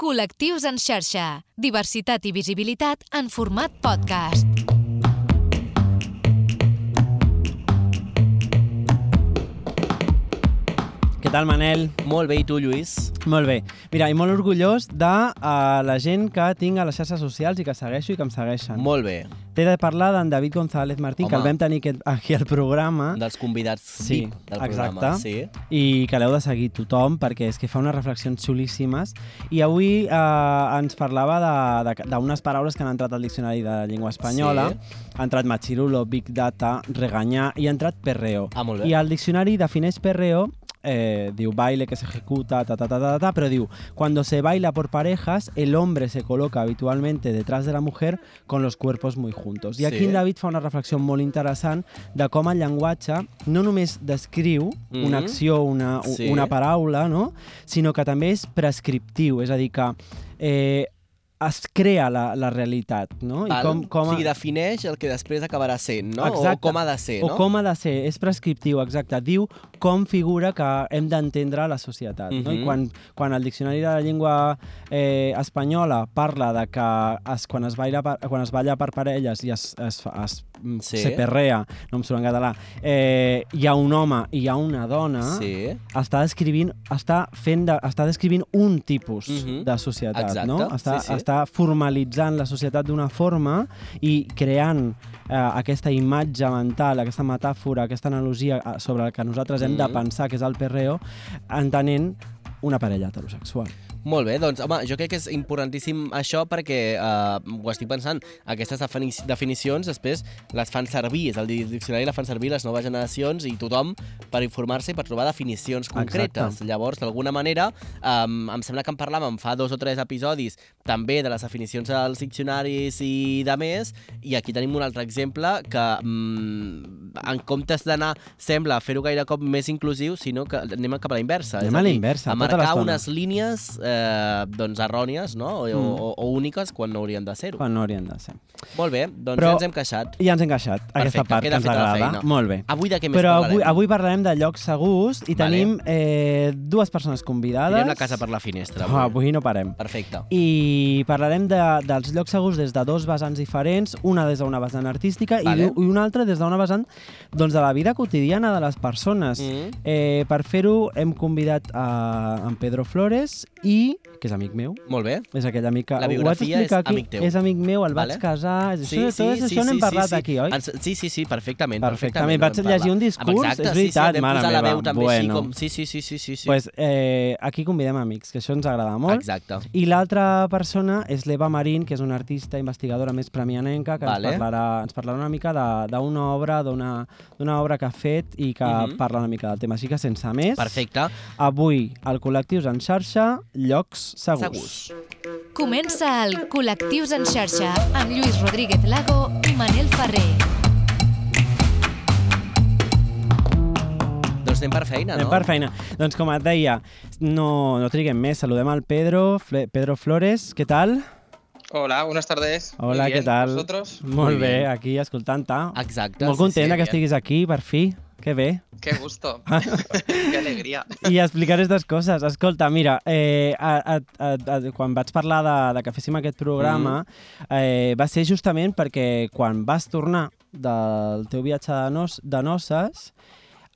Col·lectius en xarxa. Diversitat i visibilitat en format podcast. Què tal, Manel? Molt bé, i tu, Lluís? Molt bé. Mira, i molt orgullós de uh, la gent que tinc a les xarxes socials i que segueixo i que em segueixen. Molt bé. T'he de parlar d'en David González Martín, que el Home. vam tenir aquest- aquí al programa. Dels convidats Sí, VIP del exacte. programa. Sí. i que l'heu de seguir tothom perquè és que fa unes reflexions xulíssimes i avui eh, ens parlava d'unes paraules que han entrat al diccionari de llengua espanyola Sí. ha entrat machirulo, big data, reganyar i ha entrat perreo Ah, i el diccionari defineix perreo eh, diu baile que se ejecuta, ta, ta, ta, ta, ta, però diu, cuando se baila por parejas, el hombre se coloca habitualmente detrás de la mujer con los cuerpos muy juntos. I aquí Sí. en David fa una reflexió molt interessant de com el llenguatge no només descriu Mhm. una acció, una, Sí. una paraula, no? sinó que també és prescriptiu, és a dir, que eh, es crea la, la realitat, no? Val. com, com O sigui, defineix el que després acabarà sent, no? Exacte. O com ha de ser, o no? com ha de ser, és prescriptiu, exacte. Diu com figura que hem d'entendre la societat. no? I Mhm. quan, quan el Diccionari de la Llengua eh, Espanyola parla de que es, quan, es baila per, quan es balla per parelles i es, es, fa- es mm, Sí. se perrea, no em surt en català, eh, hi ha un home i hi ha una dona, Sí. està descrivint, està fent de, està descrivint un tipus Mhm. de societat, Exacte, no? Està, sí, sí. està formalitzant la societat d'una forma i creant eh, aquesta imatge mental, aquesta metàfora, aquesta analogia eh, sobre la que nosaltres hem de Mhm. pensar, que és el perreo, entenent una parella heterosexual. Molt bé, doncs, home, jo crec que és importantíssim això perquè, eh, ho estic pensant, aquestes defini definicions després les fan servir, és el di- diccionari la fan servir les noves generacions i tothom per informar-se i per trobar definicions concretes. Exacte. Llavors, d'alguna manera, eh, em sembla que en parlàvem fa dos o tres episodis també de les definicions dels diccionaris i de més, i aquí tenim un altre exemple que, mm, en comptes d'anar, sembla, fer-ho gaire cop més inclusiu, sinó que anem cap a la inversa. Anem és a la inversa, a tota marcar unes línies eh, doncs errònies no? o, Mm. o, o úniques quan no haurien de ser-ho. Quan no haurien de ser. Molt bé, doncs Però- ja ens hem queixat. I ja ens hem queixat, aquesta part que ens agrada. Molt bé. Avui de què més Però parlarem? avui, avui parlarem de llocs segurs i Vale. tenim eh, dues persones convidades. Tirem la casa per la finestra. Ah, Avui. avui no parem. Perfecte. I parlarem de, dels llocs segurs des de dos vessants diferents, una des d'una vessant artística Vale. i, i una altra des d'una vessant doncs, de la vida quotidiana de les persones. Mm. Eh, per fer-ho hem convidat a en Pedro Flores i, que és amic meu, Molt bé. és aquell amic que... La vaig biografia és aquí, amic teu. És amic meu, el Vale. vaig casar... És, això, tot això n'hem parlat aquí, oi? Ens, sí, sí, sí, perfectament. Perfectament. Vaig ho vam llegir un discurs, Exacte, és veritat, sí, sí, mare la meva, veu també així bueno. com... Sí, sí, sí, sí, sí. sí. pues, eh, aquí convidem amics, que això ens agrada molt. Exacte. I l'altra persona és l'Eva Marín, que és una artista investigadora més premianenca, que Vale. ens, parlarà, ens parlarà una mica d'una obra d'una obra que ha fet i que Mhm. parla una mica del tema. Així que sense més, Perfecte. avui al Col·lectius en xarxa, llocs segurs. Segurs. Comença el Col·lectius en xarxa amb Lluís Rodríguez Lago i Manel Ferrer. Doncs anem per feina, Anem no? per feina. Doncs com et deia, no, no triguem més, saludem al Pedro, Fle Pedro Flores, què tal? Hola, buenas tardes. Hola, bien, què tal? ¿Vosotros? Molt Muy bé, bien. aquí escoltant-te. Exacte. Molt sí, content sí. que bien. estiguis aquí, per fi. Que bé. Qué gusto. Qué alegría. I explicar aquestes coses. Escolta, mira, eh, a, a, a, a, quan vaig parlar de, de que féssim aquest programa, eh, va ser justament perquè quan vas tornar del teu viatge de, nos, de noces,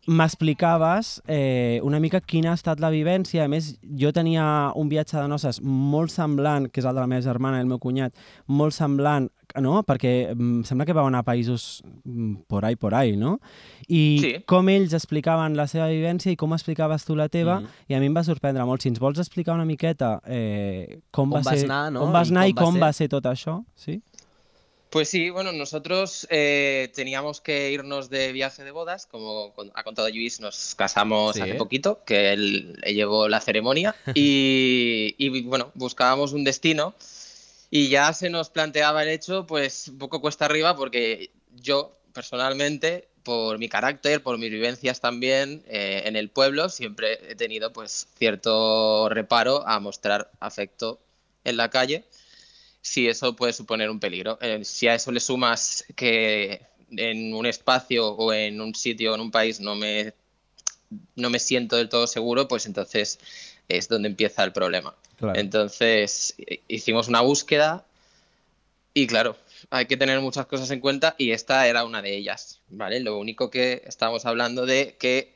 m'explicaves eh, una mica quina ha estat la vivència. A més, jo tenia un viatge de noces molt semblant, que és el de la meva germana i el meu cunyat, molt semblant, no? perquè em sembla que vau anar a països mm, por ahí, por ahí, no? I Sí. com ells explicaven la seva vivència i com explicaves tu la teva, Mhm. i a mi em va sorprendre molt. Si ens vols explicar una miqueta eh, com, Com va vas ser, anar, no? com vas I anar i com va com ser. va ser tot això, sí? Pues sí, bueno, nosotros eh, teníamos que irnos de viaje de bodas, como ha contado Luis, nos casamos Sí. hace poquito, que él, él llevó la ceremonia, y, y, bueno, buscábamos un destino y ya se nos planteaba el hecho, pues un poco cuesta arriba, porque yo personalmente, por mi carácter, por mis vivencias también eh, en el pueblo, siempre he tenido pues cierto reparo a mostrar afecto en la calle si eso puede suponer un peligro. Eh, si a eso le sumas que en un espacio o en un sitio o en un país no me, no me siento del todo seguro, pues entonces es donde empieza el problema. Claro. Entonces hi- hicimos una búsqueda y claro, hay que tener muchas cosas en cuenta y esta era una de ellas, ¿vale? Lo único que estamos hablando de que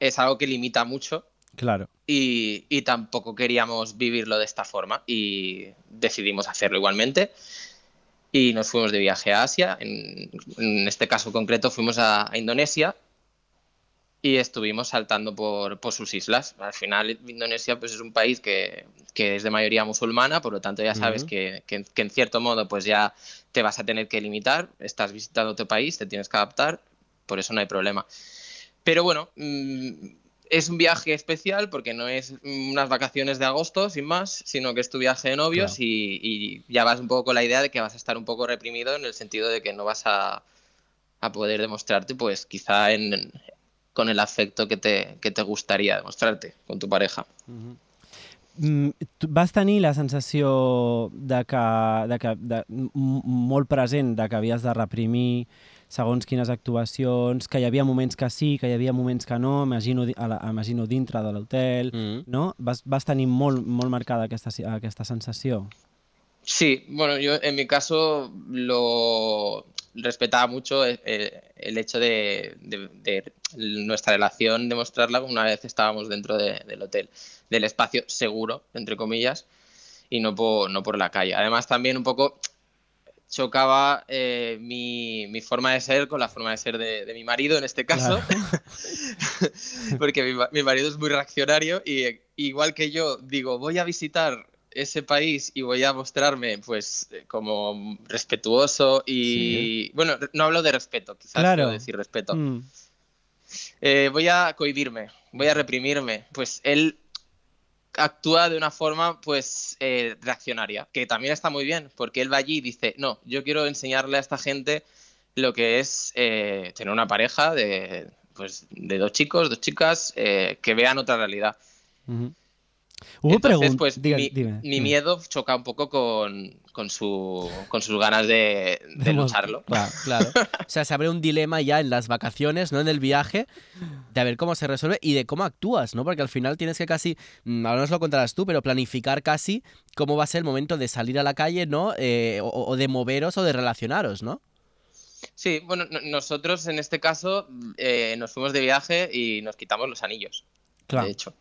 es algo que limita mucho Claro. y, y tampoco queríamos vivirlo de esta forma y decidimos hacerlo igualmente y nos fuimos de viaje a Asia, en, en este caso concreto fuimos a, a Indonesia y estuvimos saltando por, por sus islas. Al final Indonesia pues, es un país que, que es de mayoría musulmana, por lo tanto ya sabes que, que- que en cierto modo pues ya te vas a tener que limitar, estás visitando tu país, te tienes que adaptar, por eso no hay problema. Pero bueno, mm, es un viaje especial porque no es unas vacaciones de agosto, sin más, sino que es tu viaje de novios Claro. y, y ya vas un poco con la idea de que vas a estar un poco reprimido en el sentido de que no vas a, a poder demostrarte, pues quizá en, con el afecto que te, que te gustaría demostrarte con tu pareja. Vas tenir la sensació de que, de que de, m- molt present de que havies de reprimir segons quines actuacions, que hi havia moments que sí, que hi havia moments que no, imagino, la, imagino dintre de l'hotel, Mm. no? Vas, vas tenir molt, molt marcada aquesta, aquesta sensació. Sí, bueno, yo en mi caso lo respetaba mucho eh, eh, el hecho de, de- de nuestra relación, demostrarla una vez estábamos dentro de- del hotel, del espacio seguro, entre comillas, y no por, no por la calle. Además, también un poco chocaba eh, mi, mi forma de ser con la forma de ser de, de mi marido en este caso, porque mi, mi marido es muy reaccionario y igual que yo digo, voy a visitar ese país y voy a mostrarme pues eh, como respetuoso y bueno, no hablo de respeto, quizás Claro. quiero decir respeto. Mm. Eh, voy a cohibirme, voy a reprimirme. Pues él actúa de una forma pues eh, reaccionaria, que también está muy bien, porque él va allí y dice, no, yo quiero enseñarle a esta gente lo que es eh, tener una pareja de, pues, de dos chicos, dos chicas, eh, que vean otra realidad. Hubo Entonces, pregun- pues mi, dime, mi dime. miedo choca un poco con, con, su, con sus ganas de, de lucharlo. Claro. Claro. O sea, se abre un dilema ya en las vacaciones, ¿no? En el viaje, de a ver cómo se resuelve y de cómo actúas, ¿no? Porque al final tienes que casi, mm, ahora nos lo contarás tú, pero planificar casi cómo va a ser el momento de salir a la calle, ¿no? Eh, o, o de moveros o de relacionaros, ¿no? Sí, bueno, no- nosotros en este caso eh, nos fuimos de viaje y nos quitamos los anillos. Clar. de hecho,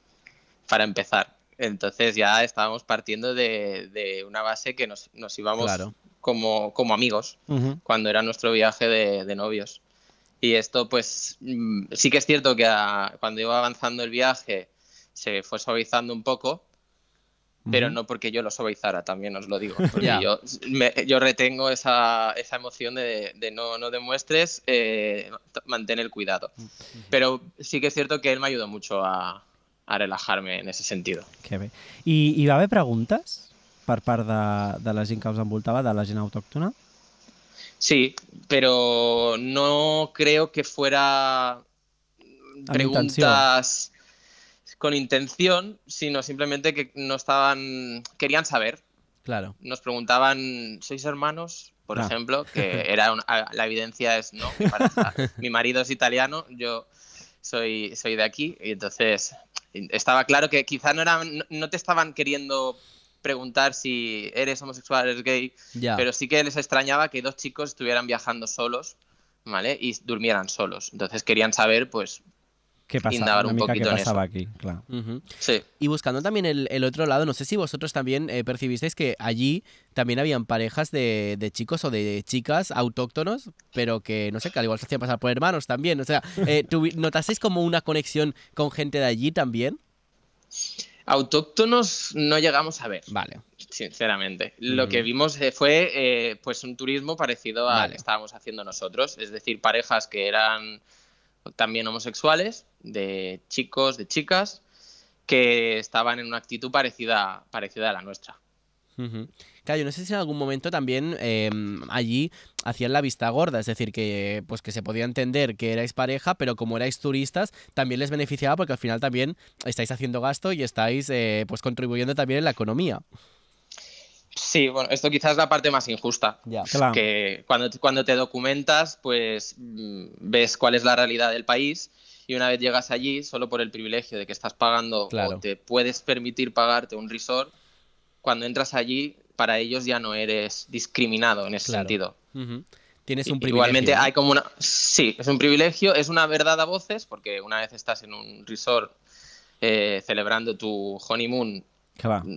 para empezar. Entonces ya estábamos partiendo de, de una base que nos, nos íbamos Claro. como, como amigos Mhm. cuando era nuestro viaje de, de novios. Y esto, pues, mm, sí que es cierto que a- cuando iba avanzando el viaje se fue suavizando un poco, pero Ujú. no porque yo lo suavizara, también os lo digo. Porque Ya. yo, me- yo retengo esa, esa emoción de, de no, no demuestres, eh, mantén el cuidado. Pero sí que es cierto que él me ayudó mucho a, a relajarme en ese sentido. Que bé. I hi va haver preguntes per part de, de la gent que us envoltava, de la gent autòctona? Sí, pero no creo que fuera preguntas con intención, sino simplemente que no estaban, querían saber. Claro. Nos preguntaban, ¿sois hermanos? Por Ah. ejemplo, que era una- la evidencia es no. Mi, pareja- mi marido es italiano, yo soy, soy de aquí, y entonces estaba claro que quizá no, eran, no, no te estaban queriendo preguntar si eres homosexual, eres gay, pero sí que les extrañaba que dos chicos estuvieran viajando solos, ¿vale? Y durmieran solos. Entonces querían saber, pues, Indagar Una un poquito en aquí, sí. Y buscando también el, el otro lado, no sé si vosotros también eh, percibisteis que allí también habían parejas de, de chicos o de chicas autóctonos, pero que, no sé, que al igual se hacían pasar por hermanos también. O sea, eh, ¿notasteis como una conexión con gente de allí también? Autóctonos no llegamos a ver. Vale. sinceramente. Lo que vimos eh, fue eh, pues un turismo parecido al Vale. que estábamos haciendo nosotros, es decir, parejas que eran también homosexuales, de chicos, de chicas, que estaban en una actitud parecida, parecida a la nuestra. Claro, yo no sé si en algún momento también eh, allí hacían la vista gorda, es decir, que pues que se podía entender que erais pareja, pero como erais turistas, también les beneficiaba porque al final también estáis haciendo gasto y estáis eh, pues contribuyendo también en la economía. Sí, bueno, esto quizás es la parte más injusta. Ya. Clar. que cuando, cuando te documentas, pues mm, ves cuál es la realidad del país y una vez llegas allí, solo por el privilegio de que estás pagando Claro. o te puedes permitir pagarte un resort, cuando entras allí, para ellos ya no eres discriminado en ese Claro. sentido. Tienes un privilegio. Igualmente ¿no? hay como una... Sí, es un privilegio, es una verdad a voces, porque una vez estás en un resort eh, celebrando tu honeymoon,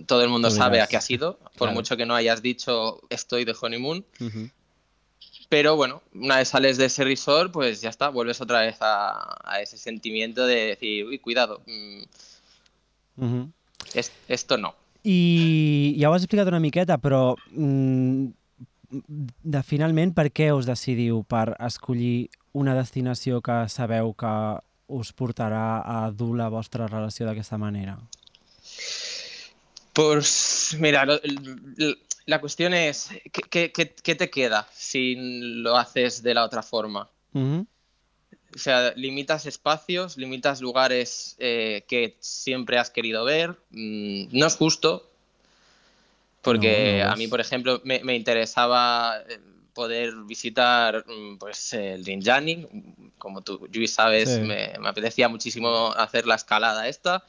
Todo el mundo sabe a qué ha sido, por Claro. mucho que no hayas dicho estoy de honeymoon. Pero bueno, una vez sales de ese resort, pues ya está, vuelves otra vez a, a ese sentimiento de decir, uy, cuidado, mm, Uh es- esto no. I ja ho has explicat una miqueta, però mm, de, finalment per què us decidiu per escollir una destinació que sabeu que us portarà a dur la vostra relació d'aquesta manera? Pues mira, lo- la cuestión es, ¿qué, qué- qué- te queda si lo haces de la otra forma? Uh -huh. O sea, limitas espacios, limitas lugares eh, que siempre has querido ver. Mm, no es justo, porque No, no a mí, por ejemplo, me, me interesaba eh, poder visitar mm, pues, el Rinjani. Como tú, Luis, sabes, Sí. me, me apetecía muchísimo hacer la escalada esta.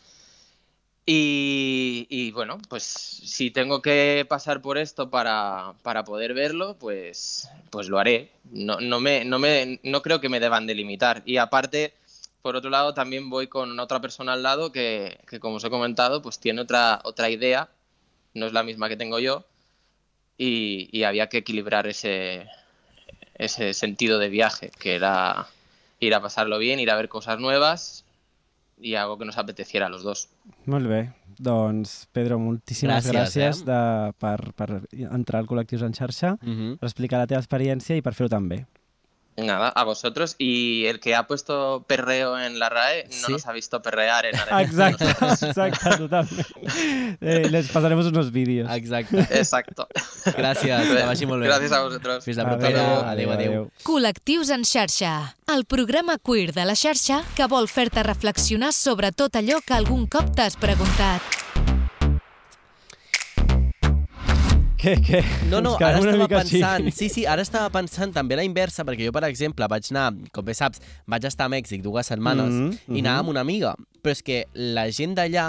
Y, bueno, pues si tengo que pasar por esto para, para poder verlo, pues, pues lo haré. No, no, me, no, me, no creo que me deban delimitar. Y aparte, por otro lado, también voy con otra persona al lado que, que como os he comentado, pues tiene otra, otra idea, no es la misma que tengo yo, y, y había que equilibrar ese, ese sentido de viaje, que era ir a pasarlo bien, ir a ver cosas nuevas y algo que nos apeteciera a los dos. Molt bé. Doncs, Pedro, moltíssimes Gràcies, gràcies, eh? de, per, per entrar al Col·lectius en xarxa, Ujú. per explicar la teva experiència i per fer-ho tan bé. Nada, a vosotros. Y el que ha puesto perreo en la RAE no Sí. nos ha visto perrear en Arena. Exacte, exacte, totalment. Eh, les pasaremos unos vídeos. Exacte. Exacto. Gràcies, que vagi molt bé. Gracias a vosotros. Fins la Adéu, propera. Adéu, adéu. Col·lectius en xarxa, el programa queer de la xarxa que vol fer-te reflexionar sobre tot allò que algun cop t'has preguntat. Què, què? No, no, ara estava pensant... Així. Sí, sí, ara estava pensant també la inversa, perquè jo, per exemple, vaig anar, com bé saps, vaig estar a Mèxic dues setmanes Mhm, i anava mhm. amb una amiga, però és que la gent d'allà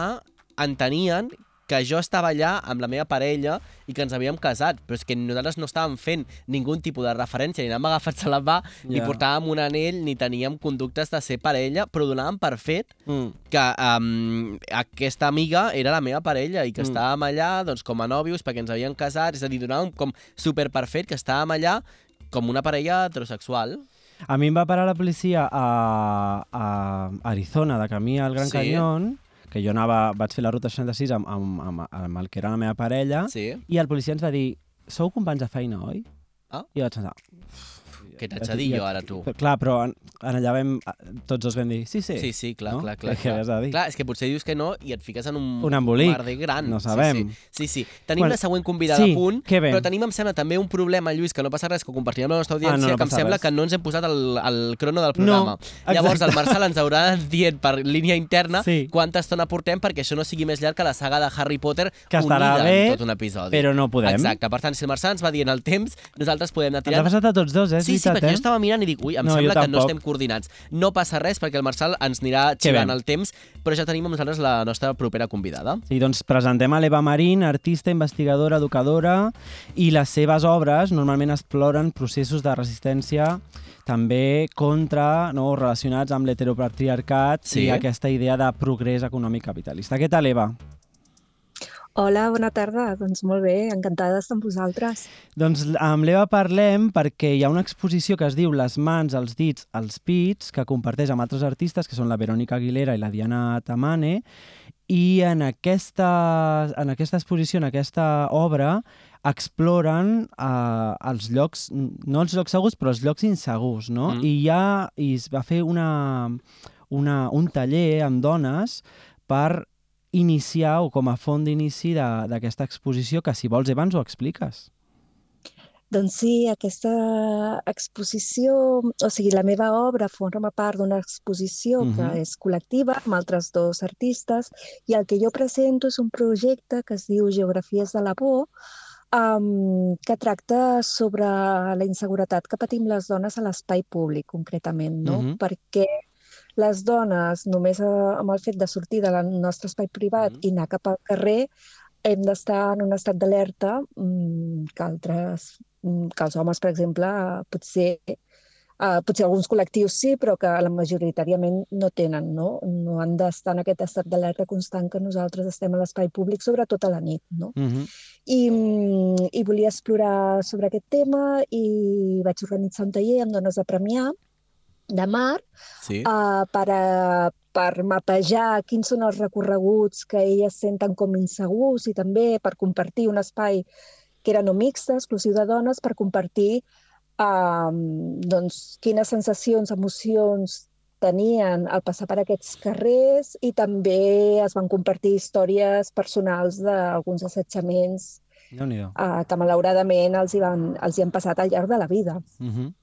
entenien que jo estava allà amb la meva parella i que ens havíem casat, però és que nosaltres no estàvem fent ningun tipus de referència, ni anàvem agafats a la mà, ni Ja. portàvem un anell, ni teníem conductes de ser parella, però donàvem per fet Mm. que um, aquesta amiga era la meva parella i que Mm. estàvem allà doncs, com a nòvios perquè ens havien casat, és a dir, donàvem com super perfet que estàvem allà com una parella heterosexual. A mi em va parar la policia a, a Arizona, de camí al Gran Sí. Canyón, que jo anava, vaig fer la ruta 66 amb, amb, amb, amb el que era la meva parella, Sí. i el policia ens va dir, sou companys de feina, oi? Ah. I vaig pensar, Què t'haig de dir jo ara, tu? Però, clar, però en, en allà vam, tots dos vam dir, sí, sí. Sí, sí, clar, no? clar, clar. Clar. de dir? clar, és que potser dius que no i et fiques en un, Un embolic. merder gran. No sabem. Sí, sí. sí, sí. Tenim Bueno, la següent convidada sí, a punt, que però tenim, em sembla, també un problema, Lluís, que no passa res, que ho compartirem amb la nostra Ah, no, audiència, no que em sembla res. que no ens hem posat el, el crono del programa. No, Llavors, exacte. el Marçal ens haurà dient per línia interna Sí. quanta estona portem perquè això no sigui més llarg que la saga de Harry Potter Que estarà unida bé, en tot un episodi. però no podem. Exacte, per tant, si el Marçal ens va dient el temps, nosaltres podem anar Ens ha tirant passat a tots dos, eh? És Sí, sí, perquè eh? jo estava mirant i dic, ui, em No, sembla que no estem coordinats. No passa res perquè el Marçal ens anirà xivant el temps, però ja tenim amb nosaltres la nostra propera convidada. Sí, doncs presentem a l'Eva Marín, artista, investigadora, educadora, i les seves obres normalment exploren processos de resistència també contra, no, relacionats amb l'heteropatriarcat Sí. i aquesta idea de progrés econòmic capitalista. Què tal, Eva? Hola, bona tarda. Doncs molt bé, encantada d'estar amb vosaltres. Doncs amb l'Eva parlem perquè hi ha una exposició que es diu Les mans, els dits, els pits, que comparteix amb altres artistes, que són la Verònica Aguilera i la Diana Tamane, i en aquesta, en aquesta exposició, en aquesta obra, exploren eh, els llocs, no els llocs segurs, però els llocs insegurs, no? Mm. I, hi ha, I es va fer una, una, un taller amb dones per iniciar o com a font d'inici d'aquesta exposició, que si vols, Eva, ens ho expliques. Doncs sí, aquesta exposició, o sigui, la meva obra forma part d'una exposició Mhm. que és col·lectiva amb altres dos artistes i el que jo presento és un projecte que es diu Geografies de la por, um, que tracta sobre la inseguretat que patim les dones a l'espai públic, concretament, no? Mhm. Perquè les dones, només eh, amb el fet de sortir del nostre espai privat Mhm. i anar cap al carrer, hem d'estar en un estat d'alerta mm, que altres, mm, que els homes, per exemple, potser Uh, potser alguns col·lectius sí, però que la majoritàriament no tenen, no? No han d'estar en aquest estat d'alerta constant que nosaltres estem a l'espai públic, sobretot a la nit, no? Uh -huh. I, mm, I volia explorar sobre aquest tema i vaig organitzar un taller amb dones de Premià de mar Sí. uh, per, a, per mapejar quins són els recorreguts que elles senten com insegurs i també per compartir un espai que era no mixte, exclusiu de dones, per compartir um, doncs, quines sensacions, emocions tenien al passar per aquests carrers i també es van compartir històries personals d'alguns assetjaments nhi uh, que malauradament els hi, van, els hi han passat al llarg de la vida. uh -huh.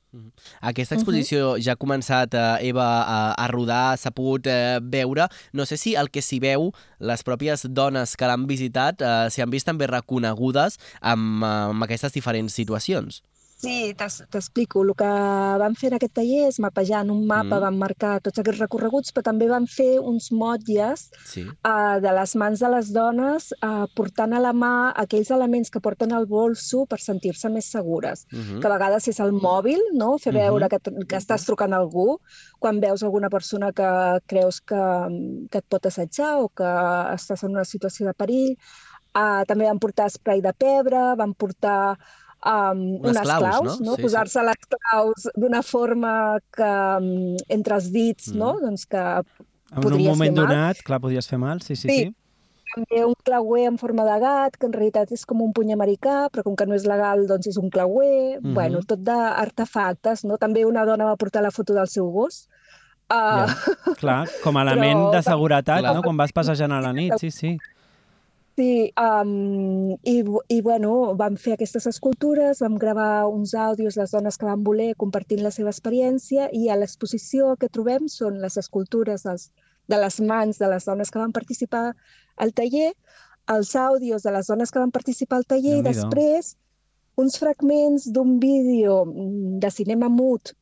Aquesta exposició ja ha començat, eh, Eva, a, a rodar, s'ha pogut eh, veure. No sé si el que s'hi veu, les pròpies dones que l'han visitat, eh, s'hi han vist també reconegudes amb, eh, amb aquestes diferents situacions. Sí, t'explico. El que vam fer en aquest taller és mapejar en un mapa, Mm. vam marcar tots aquests recorreguts, però també vam fer uns motlles Sí. uh, de les mans de les dones uh, portant a la mà aquells elements que porten al bolso per sentir-se més segures. Uh -huh. Que a vegades és el mòbil, no? fer Mhm. veure que, t- que estàs trucant a algú quan veus alguna persona que creus que, que et pot assetjar o que estàs en una situació de perill. Uh, també van portar spray de pebre, van portar um, Unes unes claus, claus, no? no? Sí, posar-se les claus d'una forma que um, entre els dits, Mm. no? doncs que En un moment fer mal. donat, clar, podries fer mal, sí, sí, sí. Sí. també un clauer en forma de gat, que en realitat és com un puny americà, però com que no és legal, doncs és un clauer. Mhm. Bueno, tot d'artefactes, no? També una dona va portar la foto del seu gos. Uh, Ja. Clar, com a element Però- de seguretat, Clar. no? Quan vas passejant a la nit, sí, sí. Sí, um, i, i bueno, vam fer aquestes escultures, vam gravar uns àudios les dones que van voler compartint la seva experiència i a l'exposició que trobem són les escultures dels, de les mans de les dones que van participar al taller, els àudios de les dones que van participar al taller i després uns fragments d'un vídeo mm, de cinema mut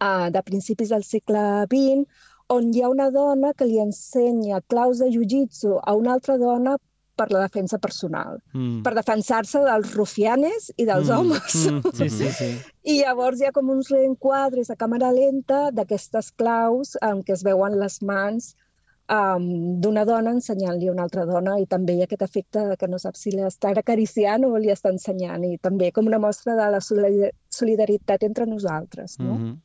uh, de principis del segle XX on hi ha una dona que li ensenya claus de jiu-jitsu a una altra dona per la defensa personal, Mm. per defensar-se dels rufianes i dels Mm, homes. Mm, sí, sí, sí. I llavors hi ha com uns reenquadres a càmera lenta d'aquestes claus en què es veuen les mans um, d'una dona ensenyant-li a una altra dona i també hi ha aquest efecte que no sap si l'està acariciant o li està ensenyant i també com una mostra de la solidar- solidaritat entre nosaltres. No? Mm -hmm.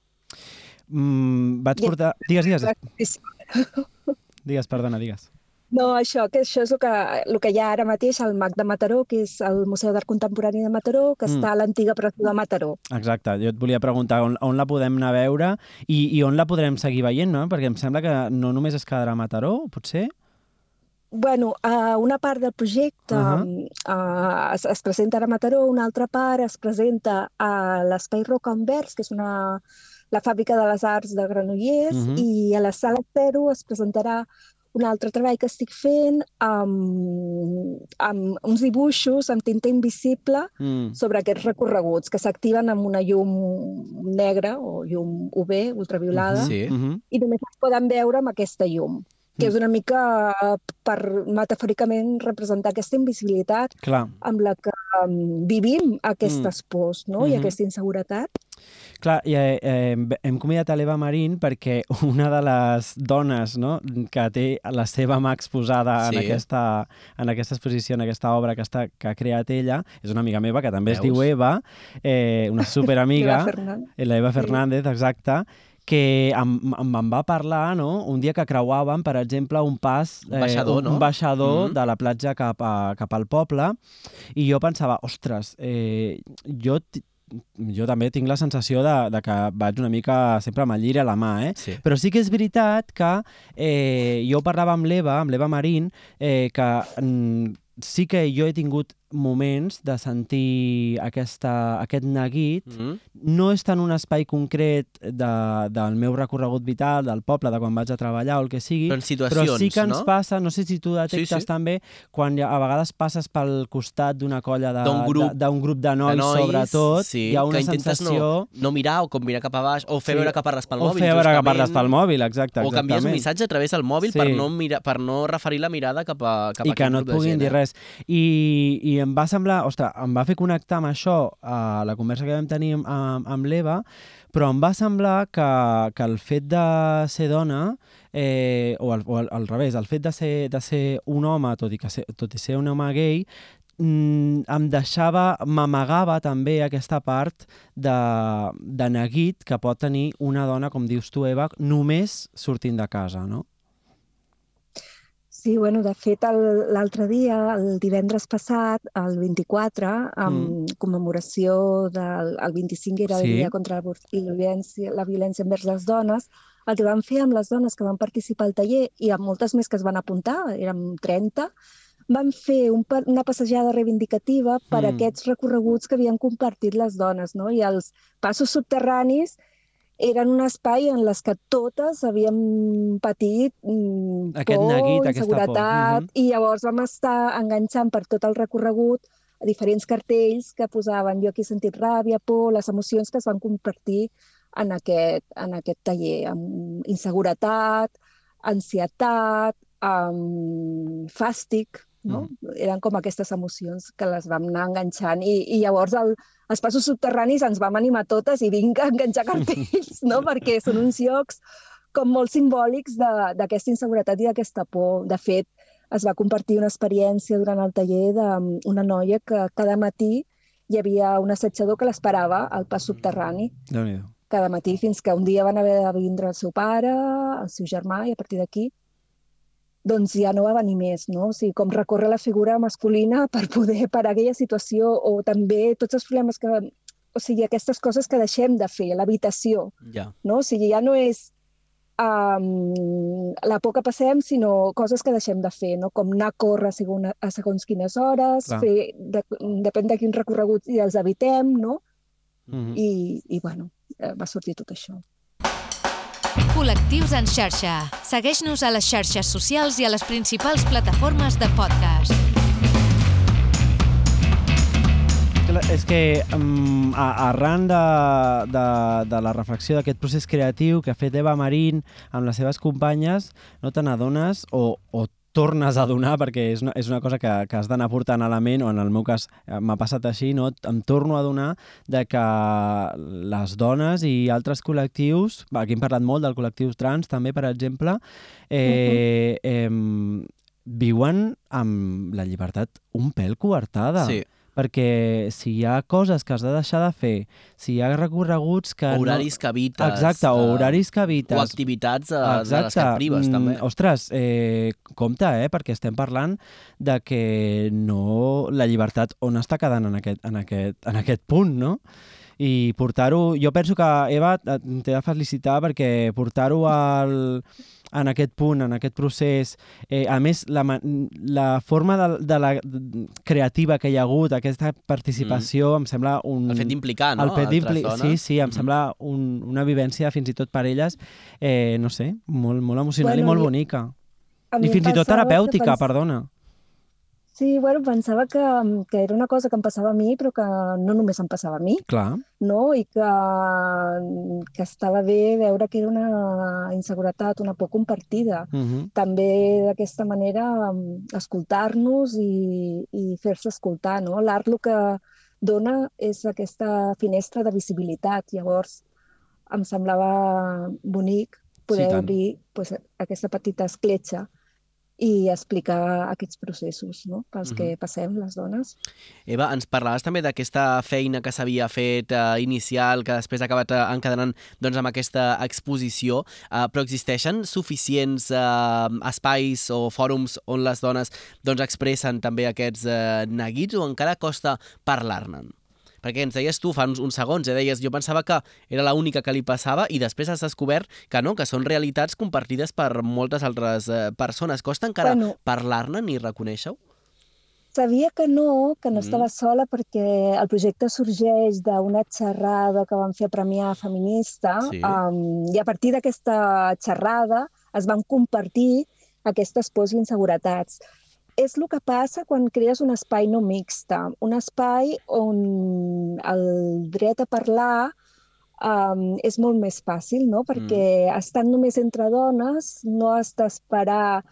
mm, vaig portar... Digues, digues, digues, perdona, digues. No, això, que això és el que, el que hi ha ara mateix al MAC de Mataró, que és el Museu d'Art Contemporani de Mataró, que Mm. està a l'antiga presó de Mataró. Exacte, jo et volia preguntar on, on la podem anar a veure i, i on la podrem seguir veient, no? Perquè em sembla que no només es quedarà a Mataró, potser? Bueno, uh, una part del projecte uh. -huh. uh, es, es presenta a Mataró, una altra part es presenta a l'Espai Roca Envers, que és una, la fàbrica de les arts de Granollers, Mhm. i a la sala Zero es presentarà un altre treball que estic fent amb, amb uns dibuixos amb tinta invisible Mm. sobre aquests recorreguts que s'activen amb una llum negra o llum UV, ultraviolada, Sí. Mm -hmm. i només es poden veure amb aquesta llum, que Mm. és una mica per metafòricament representar aquesta invisibilitat Clar, amb la que um, vivim aquestes pors no? i Mhm. aquesta inseguretat. Clar, i, eh, eh, hem convidat a l'Eva Marín perquè una de les dones no, que té la seva mà exposada en, Sí. aquesta, en aquesta exposició, en aquesta obra que, està, que ha creat ella, és una amiga meva que també es Veus? diu Eva, eh, una superamiga, Fernández. eh, la Eva Sí. Fernández, exacte, que em, em, em va parlar no? un dia que creuàvem, per exemple, un pas... Un baixador, un, no? un baixador Mhm. de la platja cap, a, cap al poble, i jo pensava, ostres, eh, jo jo també tinc la sensació de, de que vaig una mica sempre amb el lliri a la mà, eh? Sí. Però sí que és veritat que eh, jo parlava amb l'Eva, amb l'Eva Marín, eh, que mm, sí que jo he tingut moments de sentir aquesta, aquest neguit, Mm -hmm. no és tant un espai concret de, del meu recorregut vital, del poble, de quan vaig a treballar o el que sigui, Però però sí que ens no? passa, no sé si tu detectes Sí, sí. també, quan a vegades passes pel costat d'una colla de- D'un grup de- grup de nois, de nois, sobretot, sí, hi ha una que sensació... no, no mirar o com mirar cap a baix, o fer Sí. veure que parles pel o mòbil. fer veure que justament, parles pel mòbil, exacte. O canvies un exactament. missatge a través del mòbil Sí. per, no mirar, per no referir la mirada cap a, cap a i que no et puguin gent, dir eh? res. I, I em va semblar, ostres, em va fer connectar amb això a la conversa que vam tenir amb, amb, amb l'Eva, però em va semblar que, que el fet de ser dona, eh, o, al, o al, al revés, el fet de ser, de ser un home, tot i, que ser, tot i ser un home gay, mm, em deixava, m'amagava també aquesta part de, de neguit que pot tenir una dona, com dius tu, Eva, només sortint de casa, no? Sí, bueno, de fet, l'altre dia, el divendres passat, el 24, amb commemoració del el 25 era Sí. el dia contra la la violència, la violència envers les dones, el que vam fer amb les dones que van participar al taller i amb moltes més que es van apuntar, érem 30, vam fer un, una passejada reivindicativa per Mm. aquests recorreguts que havien compartit les dones, no? I els passos subterranis eren un espai en les que totes havíem patit mm, Aquest por, neguit, aquesta por. inseguretat, Mhm. i llavors vam estar enganxant per tot el recorregut a diferents cartells que posaven jo aquí he sentit ràbia, por, les emocions que es van compartir en aquest, en aquest taller, amb inseguretat, ansietat, amb fàstic, no? Eren com aquestes emocions que les vam anar enganxant i, i llavors el, els passos subterranis ens vam animar totes i vinga a enganxar cartells, no? Perquè són uns llocs com molt simbòlics de- d'aquesta inseguretat i d'aquesta por. De fet, es va compartir una experiència durant el taller d'una noia que cada matí hi havia un assetjador que l'esperava al pas subterrani déu nhi cada matí fins que un dia van haver de vindre el seu pare, el seu germà i a partir d'aquí doncs ja no va venir més, no? O sigui, com recórrer la figura masculina per poder parar aquella situació o també tots els problemes que... O sigui, aquestes coses que deixem de fer, l'habitació, Ja. no? O sigui, ja no és um, la por que passem, sinó coses que deixem de fer, no? Com anar a córrer a segons, a segons quines hores, Clar. fer, de, depèn de quins recorreguts i els evitem, no? Mm -hmm. I, i bueno, eh, va sortir tot això. Col·lectius en xarxa. Segueix-nos a les xarxes socials i a les principals plataformes de podcast. És que um, arran de, de, de la reflexió d'aquest procés creatiu que ha fet Eva Marín amb les seves companyes, no te n'adones o, o tornes a donar, perquè és una, és una cosa que, que has d'anar portant a la ment, o en el meu cas eh, m'ha passat així, no? em torno a donar de que les dones i altres col·lectius, aquí hem parlat molt del col·lectiu trans també, per exemple, eh, eh, viuen amb la llibertat un pèl coartada Sí. Perquè si hi ha coses que has de deixar de fer, si hi ha recorreguts que... Horaris que no... evites. Exacte, o eh, horaris que evites. O activitats eh, de les que et prives, Mm, també. Ostres, eh, compte, eh, perquè estem parlant de que no... La llibertat on està quedant en aquest, en aquest, en aquest punt, no? I portar-ho... Jo penso que, Eva, t'he de felicitar perquè portar-ho al en aquest punt, en aquest procés. Eh, a més, la, la forma de, de la creativa que hi ha hagut, aquesta participació, em sembla un... El fet d'implicar, no? El fet. Sí, sí, em Mhm. sembla un, una vivència fins i tot per elles, eh, no sé, molt, molt emocional Bueno, i molt i- bonica. I fins i tot terapèutica, pens- perdona. Sí, bueno, pensava que, que era una cosa que em passava a mi, però que no només em passava a mi, Clar. no? I que, que estava bé veure que era una inseguretat, una por compartida. Uh -huh. També d'aquesta manera mm, escoltar-nos i, i fer-se escoltar, no? L'art el que dona és aquesta finestra de visibilitat. Llavors, em semblava bonic poder tant. obrir pues, aquesta petita escletxa i explicar aquests processos no? pels que passem les dones. Eva, ens parlaves també d'aquesta feina que s'havia fet eh, inicial, que després ha acabat eh, encadenant doncs, amb aquesta exposició, eh, però existeixen suficients eh, espais o fòrums on les dones doncs, expressen també aquests eh, neguits o encara costa parlar-ne? Perquè ens deies tu fa uns, uns segons, eh? deies, jo pensava que era l'única que li passava i després has descobert que no, que són realitats compartides per moltes altres eh, persones. Costa encara Bueno. parlar-ne ni reconèixer-ho? sabia que no, que no Mm. estava sola perquè el projecte sorgeix d'una xerrada que vam fer a Premià Feminista Sí. um, i a partir d'aquesta xerrada es van compartir aquestes pors i inseguretats. És el que passa quan crees un espai no mixta, un espai on el dret a parlar um, és molt més fàcil, no? perquè mm. estant només entre dones no has d'esperar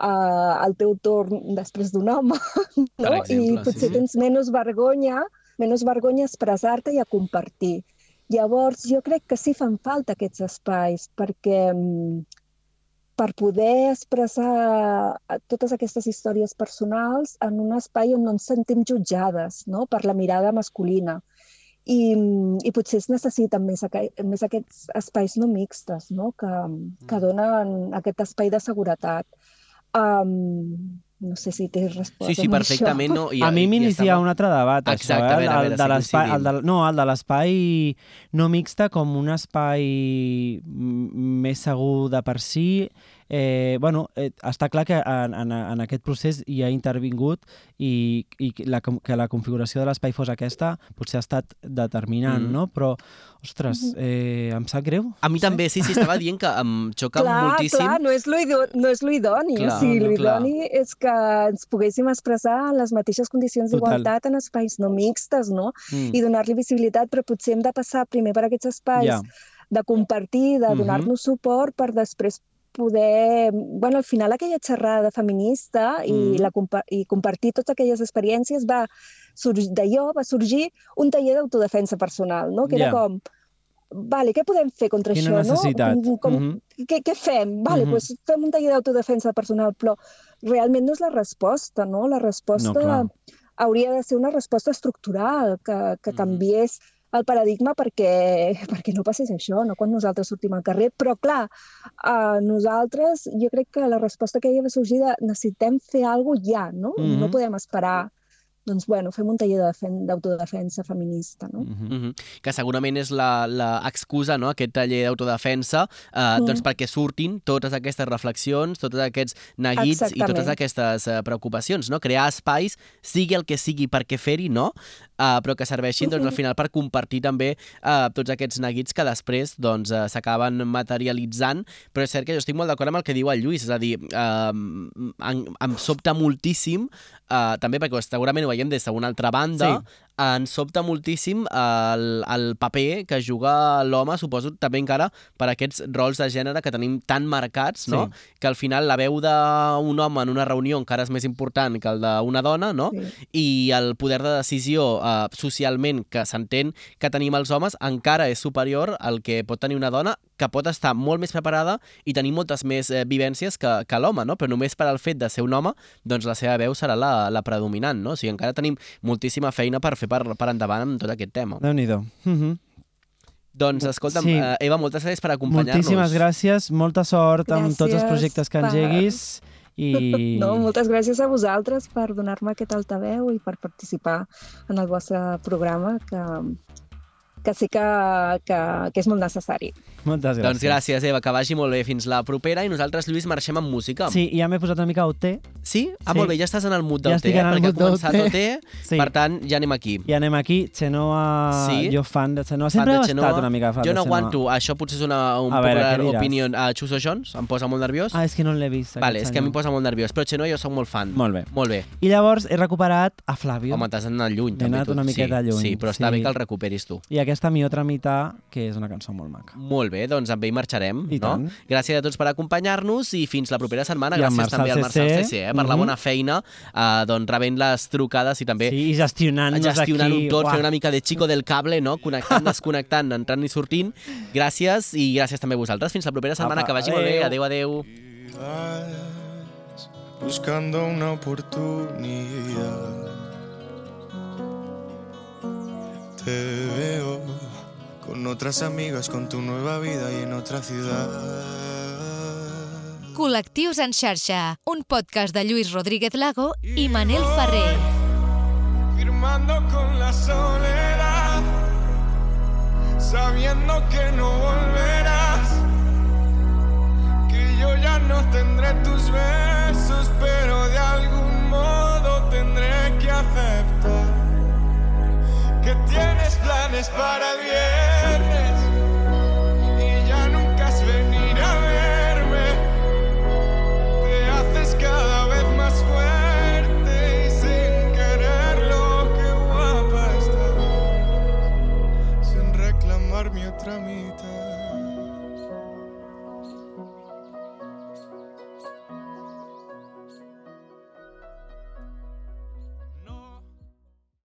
uh, el teu torn després d'un home, no? Exemple, I potser sí. tens menys vergonya, menys vergonya a expressar-te i a compartir. Llavors, jo crec que sí fan falta aquests espais, perquè mm, per poder expressar eh, totes aquestes històries personals en un espai on no ens sentim jutjades no? per la mirada masculina. I, mm, i potser es necessiten més, més aquests espais no mixtes, no? Que, que donen aquest espai de seguretat. Um, no sé si t'he respost Sí, sí, amb perfectament. No, I, a mi m'inicia estava- un altre debat, Exactament, a això, eh? veure el, de si l'espai, el de, no, el de l'espai no mixta com un espai més segur de per si. Eh, bueno, eh, està clar que en, en, en aquest procés hi ha intervingut i, i que la, que la configuració de l'espai fos aquesta potser ha estat determinant, Mm. no? Però, ostres, eh, em sap greu. A mi també, sí, sí, estava dient que em xoca clar, moltíssim. Clar, no és lo ido- no. Clar, o sigui, lo clar. idoni és que ens poguéssim expressar en les mateixes condicions d'igualtat en espais no mixtes, no? Mm. I donar-li visibilitat, però potser hem de passar primer per aquests espais Ja. de compartir, de Mhm. donar-nos suport per després poder... bueno, al final aquella xerrada feminista i, Mhm. la, compa- i compartir totes aquelles experiències va sorgir, d'allò va sorgir un taller d'autodefensa personal, no? Que Ja. era com, vale, què podem fer contra Quina això, necessitat. no? Com, Mhm. què, què fem? Vale, Mhm. pues fem un taller d'autodefensa personal, però realment no és la resposta, no? La resposta No, clar. hauria de ser una resposta estructural, que, que Mhm. canviés el paradigma perquè, perquè no passés això, no quan nosaltres sortim al carrer. Però, clar, uh, nosaltres, jo crec que la resposta que hi de sorgir de necessitem fer alguna cosa ja, no? Mhm. No podem esperar doncs, bueno, fem un taller de defen- d'autodefensa feminista, no? Mm -hmm. que segurament és la, la excusa, no? aquest taller d'autodefensa, eh, Mm. doncs perquè surtin totes aquestes reflexions, tots aquests neguits i Exactament. totes aquestes eh, preocupacions, no? crear espais, sigui el que sigui perquè fer-hi, no? Uh, però que serveixin doncs, al final per compartir també uh, tots aquests neguits que després doncs, uh, s'acaben materialitzant, però és cert que jo estic molt d'acord amb el que diu el Lluís, és a dir, uh, em, em sobta moltíssim, uh, també perquè segurament ho veiem des d'una altra banda, Sí. Ens sobta moltíssim el, el paper que juga l'home, suposo també encara per aquests rols de gènere que tenim tan marcats, no? Sí. que al final la veu d'un home en una reunió encara és més important que el d'una dona, no? Sí. i el poder de decisió eh, socialment que s'entén que tenim els homes encara és superior al que pot tenir una dona que pot estar molt més preparada i tenir moltes més eh, vivències que, que l'home, no? però només per al fet de ser un home doncs la seva veu serà la, la predominant. No? O sigui, encara tenim moltíssima feina per fer per, per endavant amb tot aquest tema. Déu-n'hi-do. Mhm. Doncs, escolta'm, Sí. eh, Eva, moltes gràcies per acompanyar-nos. Moltíssimes gràcies, molta sort amb tots els Gràcies projectes que per- engeguis i... No, moltes gràcies a vosaltres per donar-me aquest altaveu i per participar en el vostre programa, que, que sé que, que, que és molt necessari. Moltes gràcies. Doncs gràcies, Eva, que vagi molt bé. Fins la propera. I nosaltres, Lluís, marxem amb música. Sí, i ja m'he posat una mica OT. Sí? Ah, Sí. molt bé, ja estàs en el mood Ja del té, estic eh? en el perquè ha començat té, Sí. per tant, ja anem aquí. I anem aquí. Xenoa... Sí? Jo fan de Xenoa. Fan Sempre de he Xenoa. estat una mica fan Jo de no Xenoa. aguanto. Això potser és una un A veure, popular diràs? opinion. Uh, Chuso Jones em posa molt nerviós. Ah, és que no l'he vist. vale, és que a mi em senyor. posa molt nerviós. Però Xenoa jo soc molt fan. Molt bé. Molt bé. I llavors he recuperat a Flavio. Home, t'has anat lluny. He també, anat tu. una miqueta sí, lluny, Sí, però està sí. bé que el recuperis tu. I aquesta Mi Otra Mitad, que és una cançó molt maca. Molt bé, doncs amb ell marxarem, I no? tant. Gràcies a tots per acompanyar-nos i fins la propera setmana. I Gràcies també al Marçal CC, CC, eh, per la mhm. bona feina, eh, doncs rebent les trucades i també Sí, i gestionant-nos gestionant-ho aquí. tot, Uah. fent una mica de chico del cable, no? Connectant, desconnectant, entrant i sortint. Gràcies i gràcies també a vosaltres. Fins la propera setmana, Apa, que vagi molt bé. adéu. Adéu, adéu. Vas buscando una oportunidad. Te veo con otras amigas, con tu nueva vida y en otra ciudad. Col·lectius en xarxa, un podcast de Lluís Rodríguez Lago i Manel Ferrer. Firmando con la soledad, sabiendo que no volverás, que yo ya no tendré tus besos. que tienes planes para el bien.